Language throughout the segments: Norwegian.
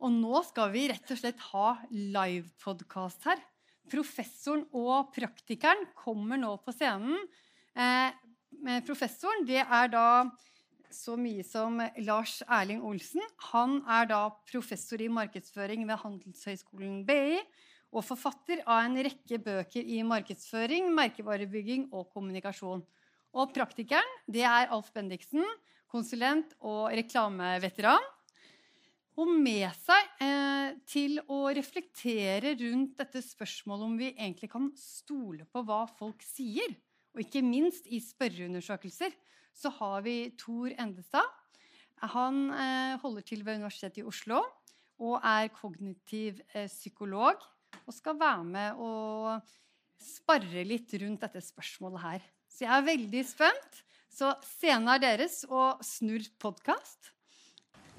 Og nå skal vi rett og slett ha livepodkast her. Professoren og praktikeren kommer nå på scenen. Eh, professoren det er da så mye som Lars Erling Olsen. Han er da professor i markedsføring ved Handelshøyskolen BI og forfatter av en rekke bøker i markedsføring, merkevarebygging og kommunikasjon. Og praktikeren det er Alf Bendiksen, konsulent og reklameveteran. Og med seg eh, til å reflektere rundt dette spørsmålet om vi egentlig kan stole på hva folk sier, og ikke minst i spørreundersøkelser, så har vi Tor Endestad. Han eh, holder til ved Universitetet i Oslo og er kognitiv eh, psykolog og skal være med og sparre litt rundt dette spørsmålet her. Så jeg er veldig spent. Så scenen er deres og Snurr podkast.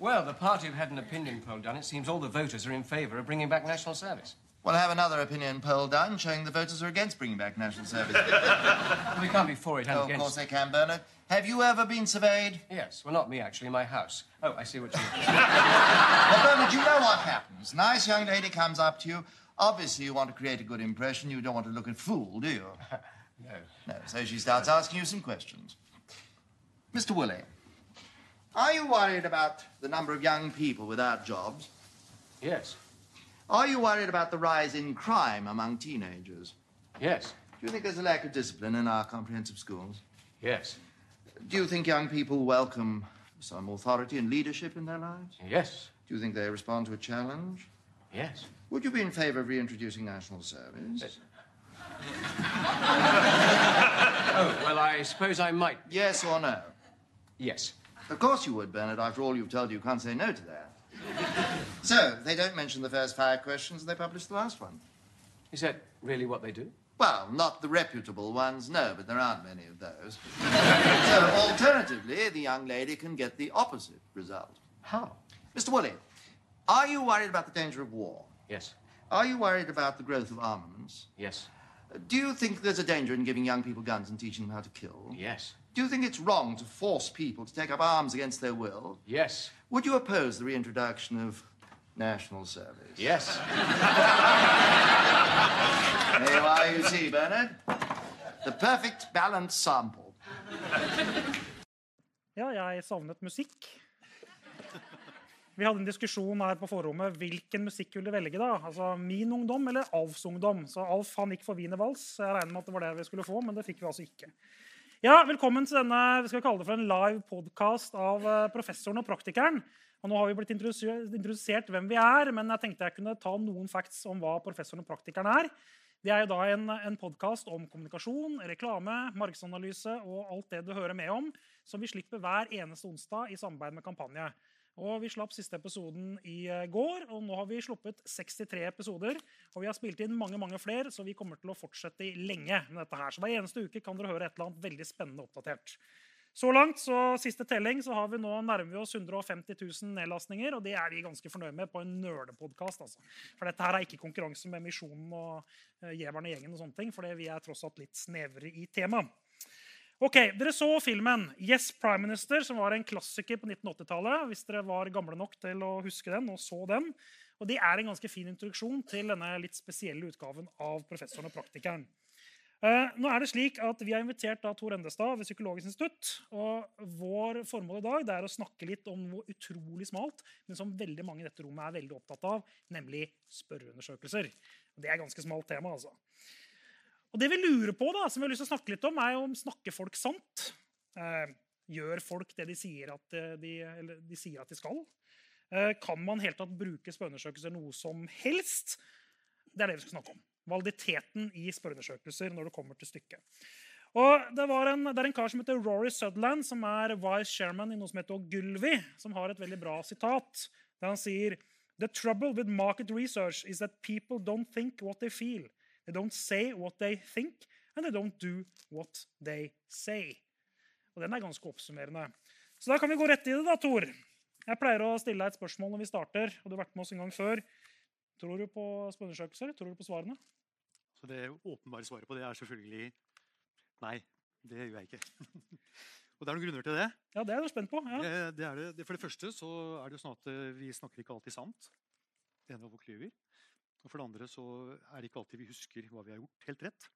Well, the party have had an opinion poll done. It seems all the voters are in favour of bringing back national service. Well, I have another opinion poll done showing the voters are against bringing back national service. we can't be for it and oh, against. Of course they can, Bernard. Have you ever been surveyed? Yes. Well, not me, actually. My house. Oh, I see what you mean. well, Bernard, you know what happens. Nice young lady comes up to you. Obviously, you want to create a good impression. You don't want to look a fool, do you? no. No. So she starts asking you some questions. Mr. Woolley, are you worried about the number of young people without jobs? Yes. Are you worried about the rise in crime among teenagers? Yes. Do you think there's a lack of discipline in our comprehensive schools? Yes. Do you think young people welcome some authority and leadership in their lives? Yes. Do you think they respond to a challenge? Yes. Would you be in favor of reintroducing national service? Yes. oh, well, I suppose I might. Yes or no? Yes. Of course you would, Bernard. After all you've told you, you can't say no to that. so, they don't mention the first five questions, and they publish the last one. Is that really what they do? Well, not the reputable ones, no, but there aren't many of those. so, alternatively, the young lady can get the opposite result. How? Mr. Woolley, are you worried about the danger of war? Yes. Are you worried about the growth of armaments? Yes. Do you think there's a danger in giving young people guns and teaching them how to kill? Yes. Do you think it's wrong to force people to take up arms against their will? Yes. Would you oppose the reintroduction of national service? Yes. there you are, you see, Bernard. The perfect balanced sample. Ja, jeg savnet musikk. Vi hadde en diskusjon her på forrommet hvilken musikk ville velge. da? Altså Min ungdom eller Alfs ungdom. Så Alf han gikk for wienervals. Jeg regner med at det var det vi skulle få, men det fikk vi altså ikke. Ja, Velkommen til denne vi skal kalle det for en live podkast av eh, professoren og praktikeren. Og nå har vi blitt introdusert hvem vi er, men jeg tenkte jeg kunne ta noen facts om hva professoren og praktikeren er. Det er jo da en, en podkast om kommunikasjon, reklame, markedsanalyse og alt det du hører med om, som vi slipper hver eneste onsdag i samarbeid med Kampanje. Og Vi slapp siste episoden i eh, går, og nå har vi sluppet 63 episoder. Og vi har spilt inn mange mange flere, så vi kommer til å fortsette lenge med dette. her. Så Hver eneste uke kan dere høre et eller annet veldig spennende oppdatert. Så langt, så siste telling, så har vi nå nærmer vi oss 150 000 nedlastninger. Og det er vi ganske fornøyd med på en nerdepodkast. Altså. For dette her er ikke konkurranse med Misjonen og uh, Gjeverne gjengen, og sånne ting, for vi er tross alt litt snevre i temaet. Ok, Dere så filmen 'Yes, Prime Minister', som var en klassiker på 1980-tallet. Hvis dere var gamle nok til å huske den og så den. Og Det er en ganske fin introduksjon til denne litt spesielle utgaven av professoren og praktikeren. Uh, nå er det slik at Vi har invitert da Tor Endestad ved Psykologisk institutt. og Vår formål i dag er å snakke litt om noe utrolig smalt, men som veldig mange i dette rommet er veldig opptatt av, nemlig spørreundersøkelser. Det er et ganske smalt tema. altså. Og det vi lurer på, da, som vi har lyst til å snakke litt om, er om snakker folk sant. Eh, gjør folk det de sier at eh, de, de, sier at de skal? Eh, kan man helt tatt bruke spørreundersøkelser noe som helst? Det er det vi skal snakke om. Validiteten i spørreundersøkelser når det kommer til stykket. Og det, en, det, er en kar som heter Rory Sutherland, som er vice chairman i noe som heter Ogilvy, som har et veldig bra sitat. Der han sier The trouble with market research is that people don't think what they feel. They don't say what they think, and they don't do what they say. Og Den er ganske oppsummerende. Så da kan vi gå rett i det, da, Tor. Jeg pleier å stille deg et spørsmål når vi starter. og du har vært med oss en gang før. Tror du på spørreundersøkelser? Tror du på svarene? Så Det åpenbare svaret på det er selvfølgelig nei. Det gjør jeg ikke. og det er noen grunner til det. Ja, Det er jeg spent på. Ja. Det, det det. For det første så er det jo sånn at eh, vi snakker ikke alltid sant. Det er hva folk lyver. Og for det andre så er det ikke alltid vi husker hva vi har gjort helt rett.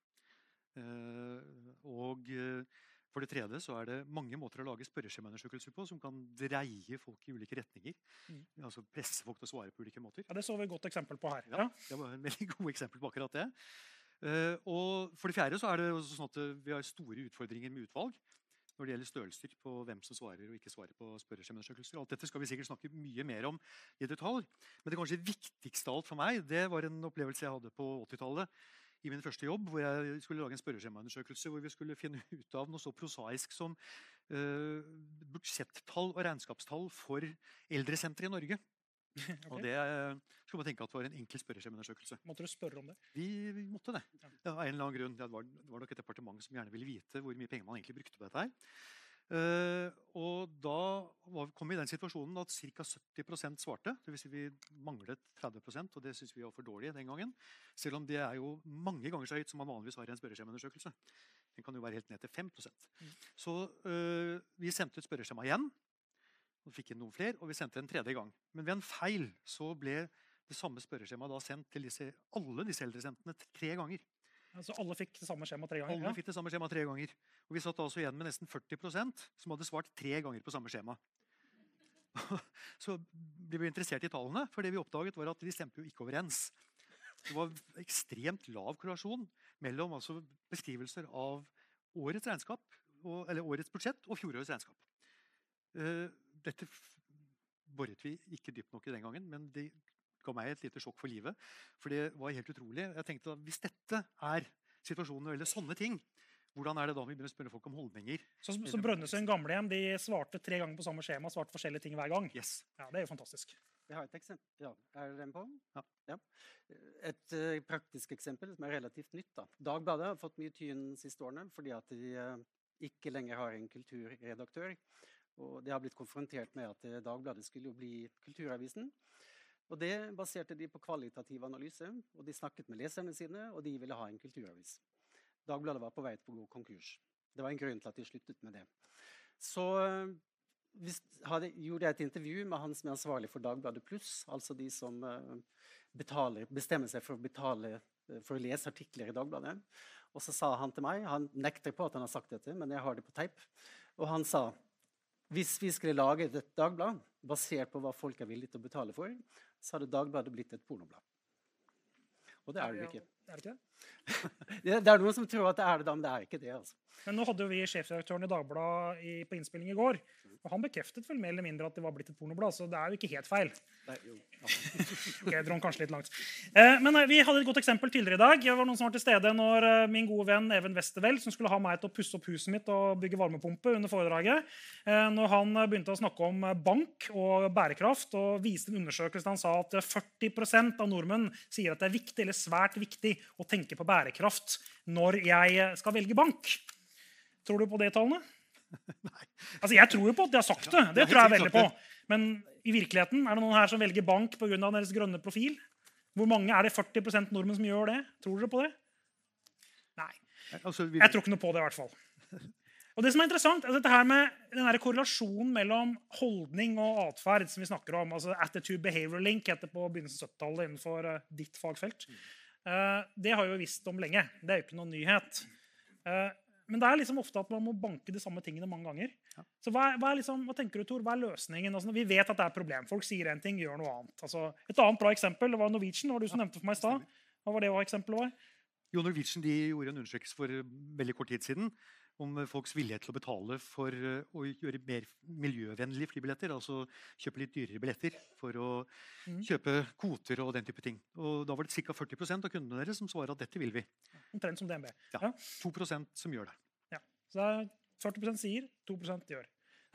Eh, og eh, for det tredje så er det mange måter å lage spørreskjemaundersøkelser på som kan dreie folk i ulike retninger. Mm. Altså presse folk til å svare på ulike måter. Ja, Det så vi et godt eksempel på her. Ja. Det var en veldig god eksempel på akkurat det. Eh, og for det fjerde så er det også sånn at vi har store utfordringer med utvalg når det gjelder størrelser på hvem som svarer og ikke svarer på spørreskjemaundersøkelser. Alt dette skal vi sikkert snakke mye mer om i detalj. Men det kanskje viktigste alt for meg det var en opplevelse jeg hadde på 80-tallet i min første jobb, hvor jeg skulle lage en spørreskjemaundersøkelse hvor vi skulle finne ut av noe så prosaisk som uh, budsjettall og regnskapstall for eldresentre i Norge. Og det eh, skulle man tenke at var en enkel spørreskjemaundersøkelse. Måtte du spørre om det? Vi, vi måtte det. Ja. Det var en eller annen grunn. Det var, det var nok et departement som gjerne ville vite hvor mye penger man egentlig brukte på dette. her. Uh, og da var, kom vi i den situasjonen at ca. 70% svarte. Dvs. Si vi manglet 30% og det syns vi var for dårlig den gangen. Selv om det er jo mange ganger så høyt som man vanligvis har i en spørreskjemaundersøkelse. Den kan jo være helt ned til 5% Så uh, vi sendte ut spørreskjema igjen. Og fikk inn noen flere, og vi sendte en tredje gang. Men ved en feil så ble det samme spørreskjemaet da sendt til disse, alle disse eldresentene tre ganger. Så alle fikk det samme skjema tre ganger? Alle Ja. fikk det samme skjema tre ganger. Og vi satt altså igjen med nesten 40% som hadde svart tre ganger på samme skjema. Så ble vi interessert i tallene, for det vi oppdaget var at de stemte jo ikke overens. Det var ekstremt lav korrelasjon mellom altså beskrivelser av årets regnskap, og, eller årets budsjett og fjorårets regnskap. Eh, dette boret vi ikke dypt nok i den gangen, men det ga meg et lite sjokk for livet. For det var helt utrolig. Jeg tenkte at Hvis dette er situasjonen eller sånne ting, hvordan er det da vi begynner å spørre folk om holdninger? Så, så Brønnøysund gamlehjem de svarte tre ganger på samme skjema, svarte forskjellige ting hver gang. Yes. Ja, Det er jo fantastisk. Vi har et eksempel. Ja, er den på? Ja. Et uh, praktisk eksempel som er relativt nytt. da. Dagbladet har fått mye tyn de siste årene fordi at de uh, ikke lenger har en kulturredaktør. Og de har blitt konfrontert med at eh, Dagbladet skulle jo bli kulturavisen. Og det baserte de på kvalitativ analyse, og de snakket med leserne sine, og de ville ha en kulturavis. Dagbladet var på vei til å gå konkurs. Det var en grunn til at de sluttet med det. Så eh, hvis, hadde, gjorde jeg et intervju med han som er ansvarlig for Dagbladet Pluss, altså de som eh, betaler, bestemmer seg for å betale for å lese artikler i Dagbladet. Og så sa han til meg, han nekter på at han har sagt dette, men jeg har det på teip, og han sa hvis vi skulle lage et dagblad basert på hva folk er villige til å betale for, så hadde Dagbladet blitt et pornoblad. Og det er det jo ikke. Er det ikke det? Er noen som tror at det er det, da, men det er ikke det. altså. Men nå hadde jo vi sjefredaktøren i Dagbladet på innspilling i går. Og han bekreftet vel mer eller mindre at det var blitt et pornoblad, så det er jo ikke helt feil. Er jo, ja. Ok, jeg dro kanskje litt langt. Eh, men eh, vi hadde et godt eksempel tidligere i dag. Det var noen som var til stede når eh, min gode venn Even Westervel, som skulle ha meg til å pusse opp huset mitt og bygge varmepumpe under foredraget, eh, når han eh, begynte å snakke om bank og bærekraft og viste en undersøkelse der han sa at eh, 40% av nordmenn sier at det er viktig eller svært viktig å tenke på bærekraft når jeg eh, skal velge bank. Tror du på det tallene? Nei. Altså, Jeg tror jo på at de har sagt det. Det tror jeg veldig på. Men i virkeligheten, er det noen her som velger bank pga. deres grønne profil? Hvor mange Er det 40% nordmenn som gjør det? Tror dere på det? Nei. Altså, Jeg tror ikke noe på det, i hvert fall. Og det som er interessant, er dette her med den her korrelasjonen mellom holdning og atferd som vi snakker om. altså Attitude behavior link heter det på begynnelsen av 70-tallet innenfor eh, ditt fagfelt. Eh, det har vi jo visst om lenge. Det er jo ikke noen nyhet. Eh, men det er liksom ofte at man må banke de samme tingene mange ganger. Så hva, er- hva, er liksom, hva tenker du, Tor? Hva er løsningen? Altså, vi vet at det er et problem. Folk sier én ting, gjør noe annet. Altså, et annet bra eksempel det var Norwegian. Var du som nevnte for meg i stad. Hva var det eksempelet var? Jo, Norwegian de gjorde en undersøkelse for veldig kort tid siden om eh, folks vilje til å betale for eh, å gjøre mer miljøvennlige flybilletter. Altså kjøpe litt dyrere billetter for å Mhm. kjøpe kvoter og den type ting. Og da var det ca. 40 av kundene deres som svarer at dette vil vi. Omtrent som DNB. Ja. Ja. 2 som gjør det. Ja, Så det er 40 sier, 2 gjør.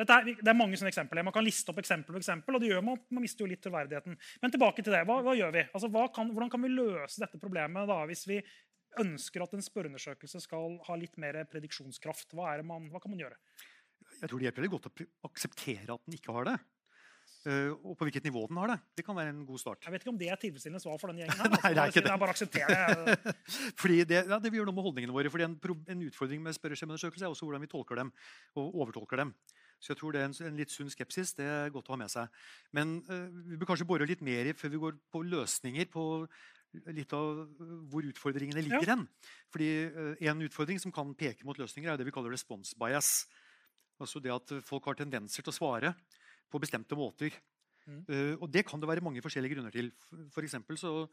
Dette er, det er mange sånne eksempler. Man kan liste opp eksempel på eksempel, og det gjør man, man mister jo litt troverdigheten. Men tilbake til det. Hva, hva gjør vi? Altså, hva kan, hvordan kan vi løse dette problemet da, hvis vi ønsker at en spørreundersøkelse skal ha litt mer prediksjonskraft? Hva, er man, hva kan man gjøre? Jeg tror det hjelper veldig godt å akseptere at den ikke har det. Uh, og på hvilket nivå den har det. Det kan være en god start. Jeg vet ikke om det er tilfredsstillende svar for denne gjengen. her. Nei, det er ikke det er bare akseptere. Fordi det, ja, det vil gjøre noe med holdningene våre. fordi en, en utfordring med spørreskjemaundersøkelser er også hvordan vi tolker dem og overtolker dem. Så jeg tror det er en, en litt sunn skepsis. Det er godt å ha med seg. Men uh, vi bør kanskje bore litt mer i før vi går på løsninger på litt av hvor utfordringene ligger Ja. hen. Fordi uh, En utfordring som kan peke mot løsninger, er det vi kaller response bias. Altså det at folk har tendenser til å svare på bestemte måter. Mm. Uh, og det kan det være mange forskjellige grunner til. For, så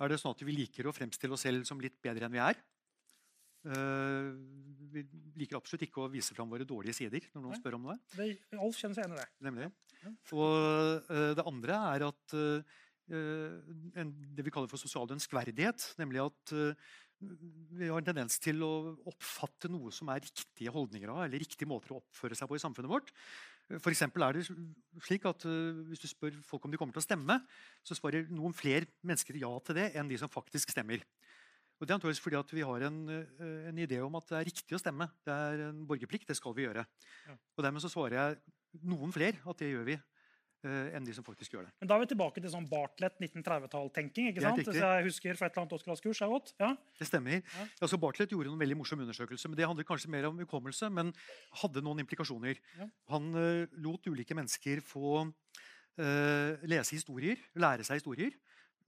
er det sånn at vi liker å fremstille oss selv som litt bedre enn vi er. Uh, vi liker absolutt ikke å vise fram våre dårlige sider når noen Nei. spør om noe. Det, Alf kjenner seg igjen i det. Nemlig. Ja. Og uh, det andre er at en, det vi kaller for sosial ønskverdighet, nemlig at eh, vi har en tendens til å oppfatte noe som er riktige holdninger av, eller riktige måter å oppføre seg på i samfunnet vårt. For eksempel er det slik at eh, Hvis du spør folk om de kommer til å stemme, så svarer noen flere mennesker ja til det enn de som faktisk stemmer. Og Det er antageligvis fordi at vi har en, eh, en idé om at det er riktig å stemme. Det er en borgerplikt, det skal vi gjøre. Ja. Og Dermed så svarer jeg noen flere at det gjør vi, eh, enn de som faktisk gjør det. Men da er vi tilbake til sånn Bartlett 1930-tall-tenking. ikke er sant? Hvis jeg husker for et eller annet Oscar-kurs. jeg godt. Ja. Det stemmer. Ja. Altså Bartlett gjorde en veldig morsom undersøkelse, men det handler kanskje mer om hukommelse, men hadde noen implikasjoner. Ja. Han uh, lot ulike mennesker få uh, lese historier, lære seg historier.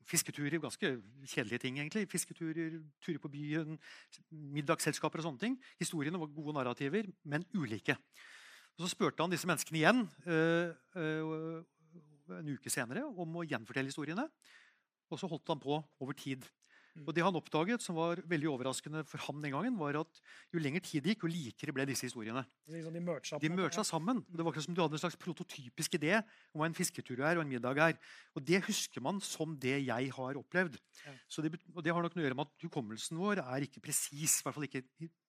Fisketurer, ganske kjedelige ting, egentlig. Fisketurer, turer på byen, middagsselskaper og sånne ting. Historiene var gode narrativer, men ulike. Og så spurte han disse menneskene igjen eh, eh, en uke senere om å gjenfortelle historiene. Og så holdt han på over tid. Og det han oppdaget, som var veldig overraskende for ham den gangen, var at jo lenger tid det gikk, jo likere ble disse historiene. Liksom de mercha De mercha sammen. og Det var akkurat som du hadde en slags prototypisk idé om hva en fisketur er og en middag er. Og det husker man som det jeg har opplevd. Ja. Så det, og det har nok noe å gjøre med at hukommelsen vår er ikke presis. I hvert fall ikke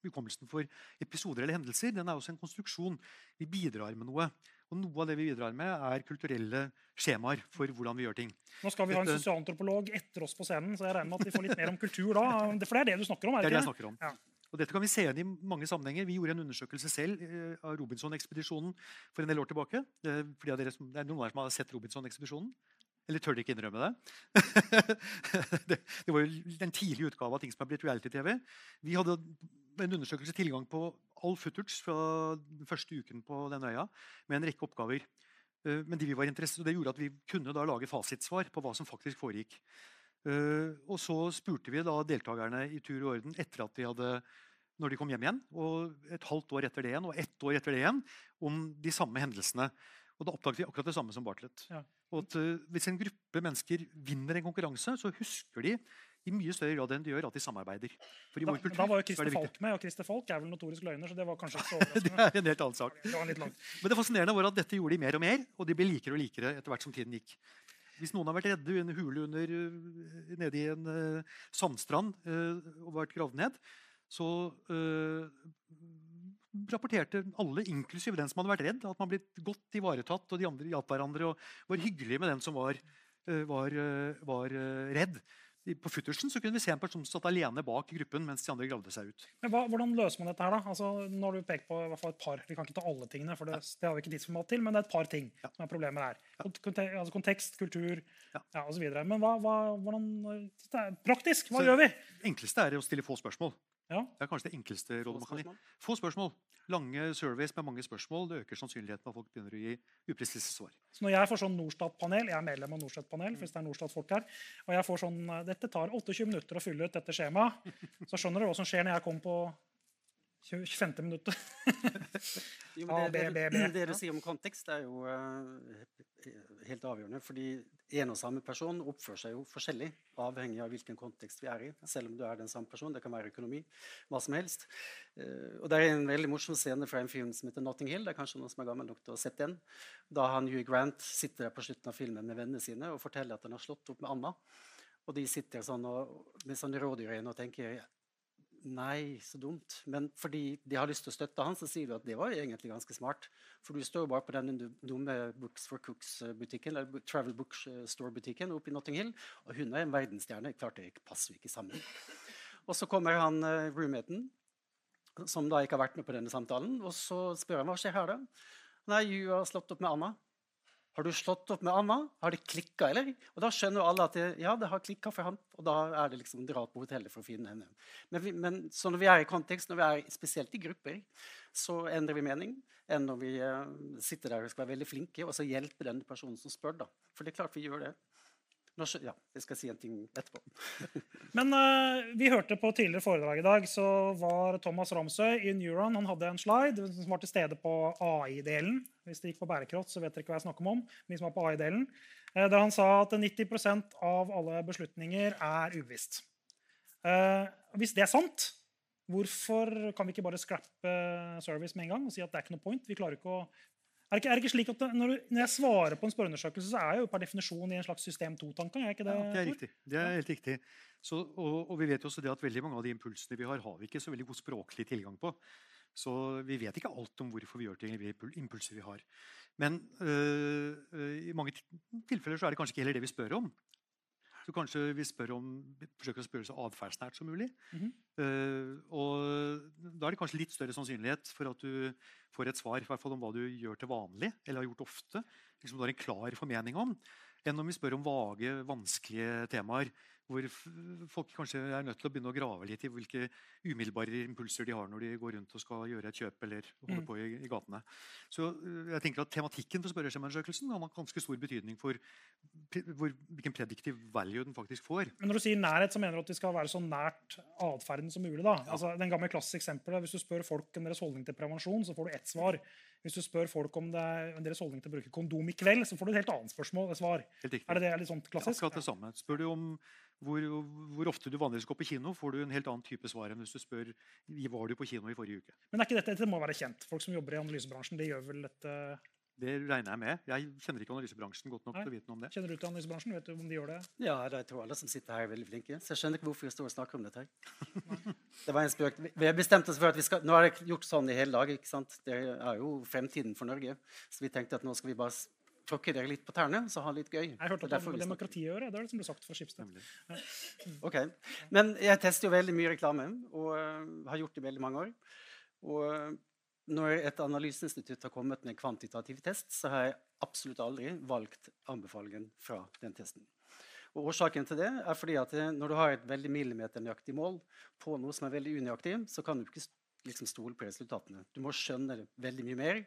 hukommelsen for episoder eller hendelser. Den er også en konstruksjon. Vi bidrar med noe. Og noe av det vi bidrar med, er kulturelle skjemaer for hvordan vi gjør ting. Nå skal vi ha en sosialantropolog etter oss på scenen, så jeg regner med at vi får litt mer om kultur da. For det er det du snakker om? er Det er det jeg snakker om. Ja. Og dette kan vi se igjen i mange sammenhenger. Vi gjorde en undersøkelse selv eh, av Robinson-ekspedisjonen for en del år tilbake. Eh, fordi av dere som, det er noen av dere som har sett Robinson-ekspedisjonen? Eller tør dere ikke innrømme det? det? Det var jo en tidlig utgave av ting som er blitt reality-TV. Vi hadde en undersøkelse tilgang på all footage fra den første uken på den øya med en rekke oppgaver. Eh, Men de vi var interessert, og det gjorde at vi kunne da lage fasitsvar på hva som faktisk foregikk. Eh, og så spurte vi da deltakerne i tur og orden etter at de hadde når de kom hjem igjen, og et halvt år etter det igjen, og ett år etter det igjen, om de samme hendelsene. Og da oppdaget vi akkurat det samme som Bartlett. Ja. Og at eh, Hvis en gruppe mennesker vinner en konkurranse, så husker de i mye større grad enn de gjør, at de samarbeider. For i Da, vår kultur da var jo er Christer. Falk med, og Christer Falk er vel notorisk løgner, så det var kanskje ikke så Det er en helt annen sak. Det. Men det fascinerende var at dette gjorde de mer og mer, og de ble likere og likere etter hvert som tiden gikk. Hvis noen har vært redde i en hule under, øh, nede i en uh, sandstrand uh, og vært gravd ned, så uh, rapporterte alle, inklusive den som hadde vært redd, at man ble godt ivaretatt, og de andre hjalp hverandre og var hyggelige med den som var, var, var redd. På Futtersen så kunne vi se en person som satt alene bak gruppen mens de andre gravde seg ut. Men hva, Hvordan løser man dette her, da? Altså, når du peker på i hvert fall et par. Vi kan ikke ta alle tingene, for det, det har vi ikke tidsformat til, men det er et par ting Ja. som er problemer her. Kont- altså kontekst, kultur Ja. ja. osv. Men hva, hva, hvordan er Praktisk, hva Så- gjør vi? Det enkleste er å stille få spørsmål. Ja. Det er kanskje det enkleste rådet man kan gi. Få spørsmål. Lange surveys med mange spørsmål det øker sannsynligheten for at folk begynner å gi upresise svar. Så når jeg får sånn Norstat-panel, jeg er medlem av Norstat-panel, hvis det er Norstat-folk her, og jeg får sånn eh, Dette tar 28 minutter å fylle ut dette skjemaet. Så skjønner du hva som skjer når jeg kommer på 25. minuttet. Jo, A, det, B, det, B, B. det du sier om kontekst, er jo eh, helt avgjørende. Fordi en og samme person oppfører seg jo forskjellig, avhengig av hvilken kontekst vi er i. Selv om du er den samme personen. Det kan være økonomi, hva som helst. Eh, og det er en veldig morsom scene fra en film som heter 'Notting Hill'. Det er kanskje noen som er gammel nok til å sette sett den. Da han Hugh Grant sitter der på slutten av filmen med vennene sine og forteller at han har slått opp med Anna. Og de sitter sånn og, med sånne rådyrøyne og tenker Nei, så dumt. Men fordi de har lyst til å støtte han, så sier du at det var egentlig ganske smart. For du står jo bare på den du- dumme Books for Cooks-butikken, eller Travel Bookstore-butikken oppe i Notting Hill, og hun er en verdensstjerne. Klart det passer ikke sammen. Og så kommer han uh, roommaten, som da ikke har vært med på denne samtalen, og så spør han hva skjer her, da? Nei, du har slått opp med Anna. Har du slått opp med Anna? Har det klikka, eller? Og da skjønner jo alle at det, ja, det har klikka for han, og da er det liksom dra på hotellet for å finne henne. Men, vi, men så når vi er i kontekst, når vi er spesielt i grupper, så endrer vi mening enn når vi uh, sitter der og skal være veldig flinke og så hjelpe den personen som spør. da. For det er klart vi gjør det. Nå skjø- ja, jeg skal si en ting etterpå. Men uh, vi hørte på tidligere foredrag i dag, så var Thomas Ramsøy i Neuron han hadde en slide som var til stede på AI-delen. Hvis det gikk på bærekraft, så vet dere ikke hva jeg snakker om. Vi som var på AI-delen. Uh, Der han sa at 90% av alle beslutninger er uvisst. Uh, hvis det er sant, hvorfor kan vi ikke bare scrappe service med en gang og si at det er ikke noe point? Vi klarer ikke å er det, ikke, er det ikke slik at det, når, du, når jeg svarer på en spørreundersøkelse, så er jeg jo per definisjon i en slags system 2-tankegang? ikke det? Ja, det er riktig. Det er helt riktig. Så, og, og vi vet jo også det at veldig mange av de impulsene vi har, har vi ikke så veldig god språklig tilgang på. Så vi vet ikke alt om hvorfor vi gjør ting, eller impulser vi har. Men øh, øh, i mange tilfeller så er det kanskje ikke heller det vi spør om. Så kanskje vi om, forsøker å spørre så atferdsnært som mulig. Mm -hmm. uh, og da er det kanskje litt større sannsynlighet for at du får et svar i hvert fall om hva du gjør til vanlig, eller har gjort ofte, liksom du har en klar formening om, enn om vi spør om vage, vanskelige temaer hvor folk kanskje er nødt til å begynne å grave litt i hvilke umiddelbare impulser de har når de går rundt og skal gjøre et kjøp eller holde Mm. på i, i gatene. Så øh, jeg tenker at tematikken for spørreskjemaundersøkelsen har ganske stor betydning for hvor, hvilken prediktiv value den faktisk får. Men når du sier nærhet, så mener du at vi skal være så nært atferden som mulig? da? Altså, den gamle klassiske eksempelet, Hvis du spør folk om deres holdning til prevensjon, så får du ett svar. Hvis du spør folk om det er deres holdning til å bruke kondom i kveld, så får du et helt annet spørsmål. svar. Helt riktig. Er det, det litt sånn klassisk? Akkurat det samme. Spør du om hvor, hvor ofte du vanligvis går på kino, får du en helt annen type svar enn hvis du spør var du på kino i forrige uke. Men er ikke dette, dette må være kjent. Folk som jobber i analysebransjen, de gjør vel dette Det regner jeg med. Jeg kjenner ikke analysebransjen godt nok Nei. til å vite noe om det. Kjenner du til analysebransjen? Vet du om de gjør det? Ja, jeg tror alle som sitter her, er veldig flinke. Så jeg skjønner ikke hvorfor vi står og snakker om dette her. Det var en spøk. Vi- har bestemt oss for at vi skal Nå har jeg gjort sånn i hele dag. ikke sant? Det er jo fremtiden for Norge. Så vi tenkte at nå skal vi bare tråkke dere litt på tærne, så ha litt gøy. Jeg hørte at det hadde med demokrati å gjøre. Det er det som ble sagt fra Skipsted. Ok. Men jeg tester jo veldig mye reklame, og øh, har gjort det i veldig mange år. Og øh, når et analyseinstitutt har kommet med en kvantitativ test, så har jeg absolutt aldri valgt anbefalingen fra den testen. Og Årsaken til det er fordi at eh, når du har et veldig millimeternøyaktig mål på noe som er veldig unøyaktig, så kan du ikke liksom stole på resultatene. Du må skjønne veldig mye mer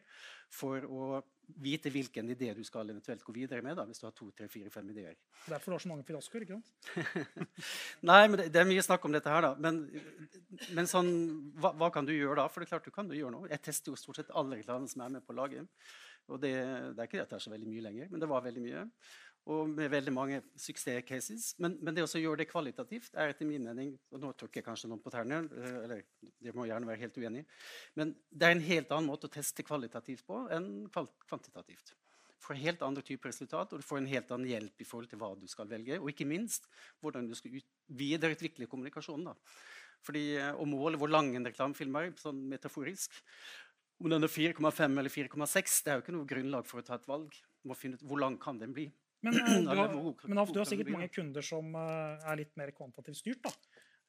for å vite hvilken idé du skal eventuelt gå videre med. Da, hvis du har to, tre, fire, fem ideer. Derfor har du så mange fiaskoer. ikke sant? Nei, men det, det er mye snakk om dette her, da. Men, men sånn, hva, hva kan du gjøre da? For det er klart du kan gjøre noe. Jeg tester jo stort sett alle reklamene som er med på laget. Og det, det er ikke det at det er så veldig mye lenger, men det var veldig mye. Og med veldig mange suksesscases. Men, men det å gjøre det kvalitativt er etter min mening Og nå tråkker jeg kanskje noen på tærne, eh, eller dere må gjerne være helt uenige. Men det er en helt annen måte å teste kvalitativt på enn kvantitativt. Du får helt andre typer resultat, og du får en helt annen hjelp i forhold til hva du skal velge. Og ikke minst hvordan du skal videreutvikle kommunikasjonen. da. Fordi eh, Å måle hvor lang en reklamefilm er, sånn metaforisk Om den er 4,5 eller 4,6, det er jo ikke noe grunnlag for å ta et valg. Du må finne ut hvor lang kan den bli. Men, eh, du har, men Alf, du har sikkert mange kunder som eh, er litt mer kvantitativt styrt. da,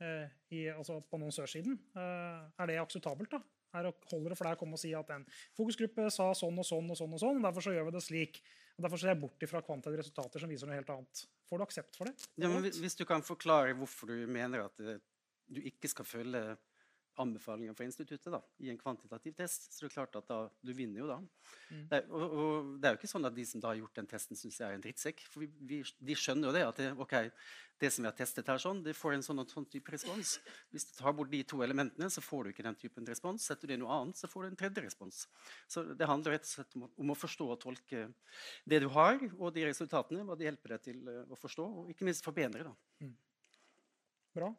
eh, i, altså på annonsørsiden. Er det akseptabelt? da? Er det, holder det for deg å komme og si at en fokusgruppe sa sånn og sånn og sånn, og sånn, og derfor så gjør vi det slik? og Derfor ser jeg bort fra kvantitative resultater som viser noe helt annet. Får du aksept for det? Ja, men hvis- du kan forklare hvorfor du mener at du ikke skal følge anbefalinger fra instituttet da, i en kvantitativ test, så det er klart at da, du vinner jo da. Mm. Det, og, og det er jo ikke sånn at de som da har gjort den testen, syns jeg er en drittsekk. For vi, vi, de skjønner jo det. at det, okay, det som vi har testet her, sånn, det får en sånn sånn type respons. Hvis du tar bort de to elementene, så får du ikke den typen respons. Setter du inn noe annet, så får du en tredje respons. Så det handler rett og slett om, om å forstå og tolke det du har, og de resultatene, hva det hjelper deg til eh, å forstå, og ikke minst forbedre. da. Bra.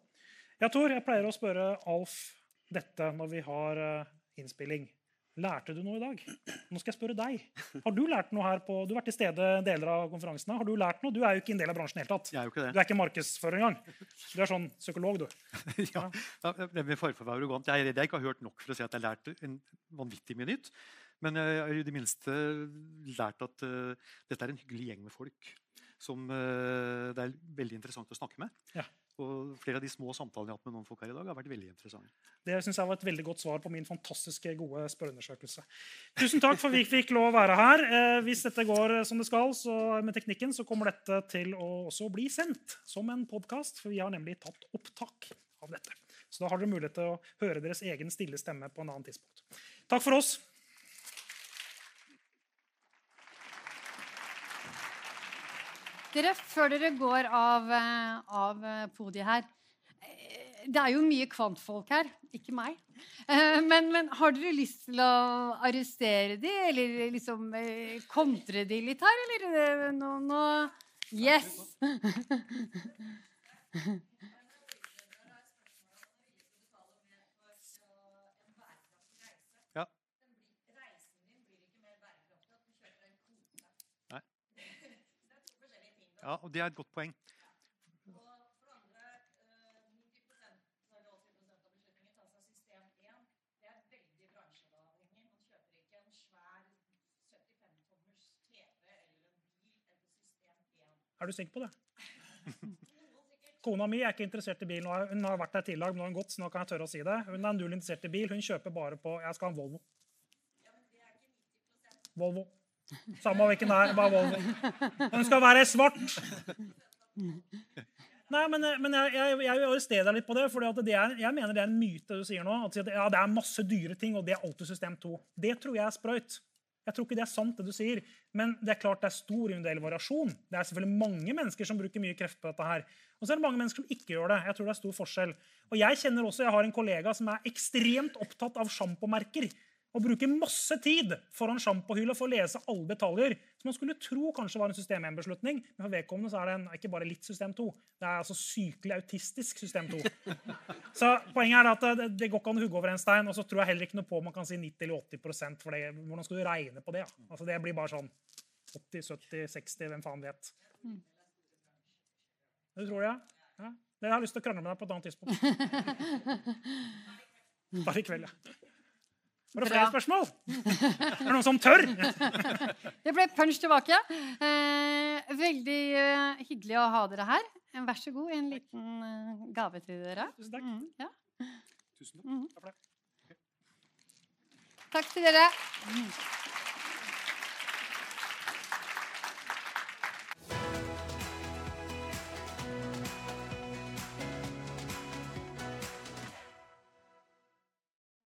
Ja, Tor, jeg pleier å spørre Alf dette når vi har eh, innspilling. Lærte du noe i dag? Nå skal jeg spørre deg. Har du lært noe her på, du har vært til stede deler av konferansene. Har du lært noe? Du er jo ikke en del av bransjen i det hele tatt. Jeg er jo ikke det. Du er ikke markedsfører engang. Du er sånn psykolog, du. ja, ja, det med fare for arrogant. Jeg er redd jeg ikke har hørt nok for å si at jeg har lært en vanvittig mye nytt. Men jeg har i det minste lært at uh, dette er en hyggelig gjeng med folk som uh, det er veldig interessant å snakke med. Ja. Og flere av de små samtalene jeg har hatt med noen folk her i dag, har vært veldig interessante. Det synes jeg var et veldig godt svar på min fantastiske gode spørreundersøkelse. Tusen takk for at vi fikk lov å være her. Eh, hvis dette går som det skal så med teknikken, så kommer dette til å også bli sendt som en podkast. For vi har nemlig tatt opptak av dette. Så da har dere mulighet til å høre deres egen stille stemme på en annen tidspunkt. Takk for oss. Dere, før dere går av, eh, av eh, podiet her eh, Det er jo mye kvantfolk her, ikke meg. Men, men har dere lyst til å arrestere de, eller liksom kontre de litt her, eller nå, nå Yes! Ja, og det er et godt poeng. Er du sikker på det? Kona mi er ikke interessert i bil. Hun har vært der tidligere, men nå har hun gått, så nå kan jeg tørre å si det. Hun er null interessert i bil. Hun kjøper bare på Jeg skal ha en Volvo. Volvo. Samme hvilken det er, bare Volvo. Den skal være svart! Nei, men, men jeg, jeg, jeg vil arrestere deg litt på det. for jeg mener det er en myte du sier nå. At ja, det er masse dyre ting, og det er alltid system 2. Det tror jeg er sprøyt. Jeg tror ikke det er sant, det du sier. Men det er klart det er stor individuell variasjon. Det er selvfølgelig mange mennesker som bruker mye kreft på dette her. Og så er det mange mennesker som ikke gjør det. Jeg tror det er stor forskjell. Og jeg kjenner også, jeg har en kollega som er ekstremt opptatt av sjampomerker. Og bruke masse tid foran sjampohylla for å lese alle detaljer. Som man skulle tro kanskje var en system 1-beslutning. Men for vedkommende så er det en, ikke bare litt system 2. Det er altså sykelig autistisk system 2. Så poenget er at det, det går ikke an å hugge over en stein. Og så tror jeg heller ikke noe på om man kan si 90 eller 80 for det. Hvordan skal du regne på det? Altså Det blir bare sånn 80, 70, 60, hvem faen vet. Du tror det? Ja? Jeg har lyst til å krangle med deg på et annet tidspunkt. Bare i kveld, ja. Var det flere Bra. spørsmål? Er det noen som tør? Det ble punch tilbake. Eh, veldig eh, hyggelig å ha dere her. Vær så god, en liten eh, gave til dere. Tusen takk. Mm, ja. Tusen takk. Takk for det. Takk til dere.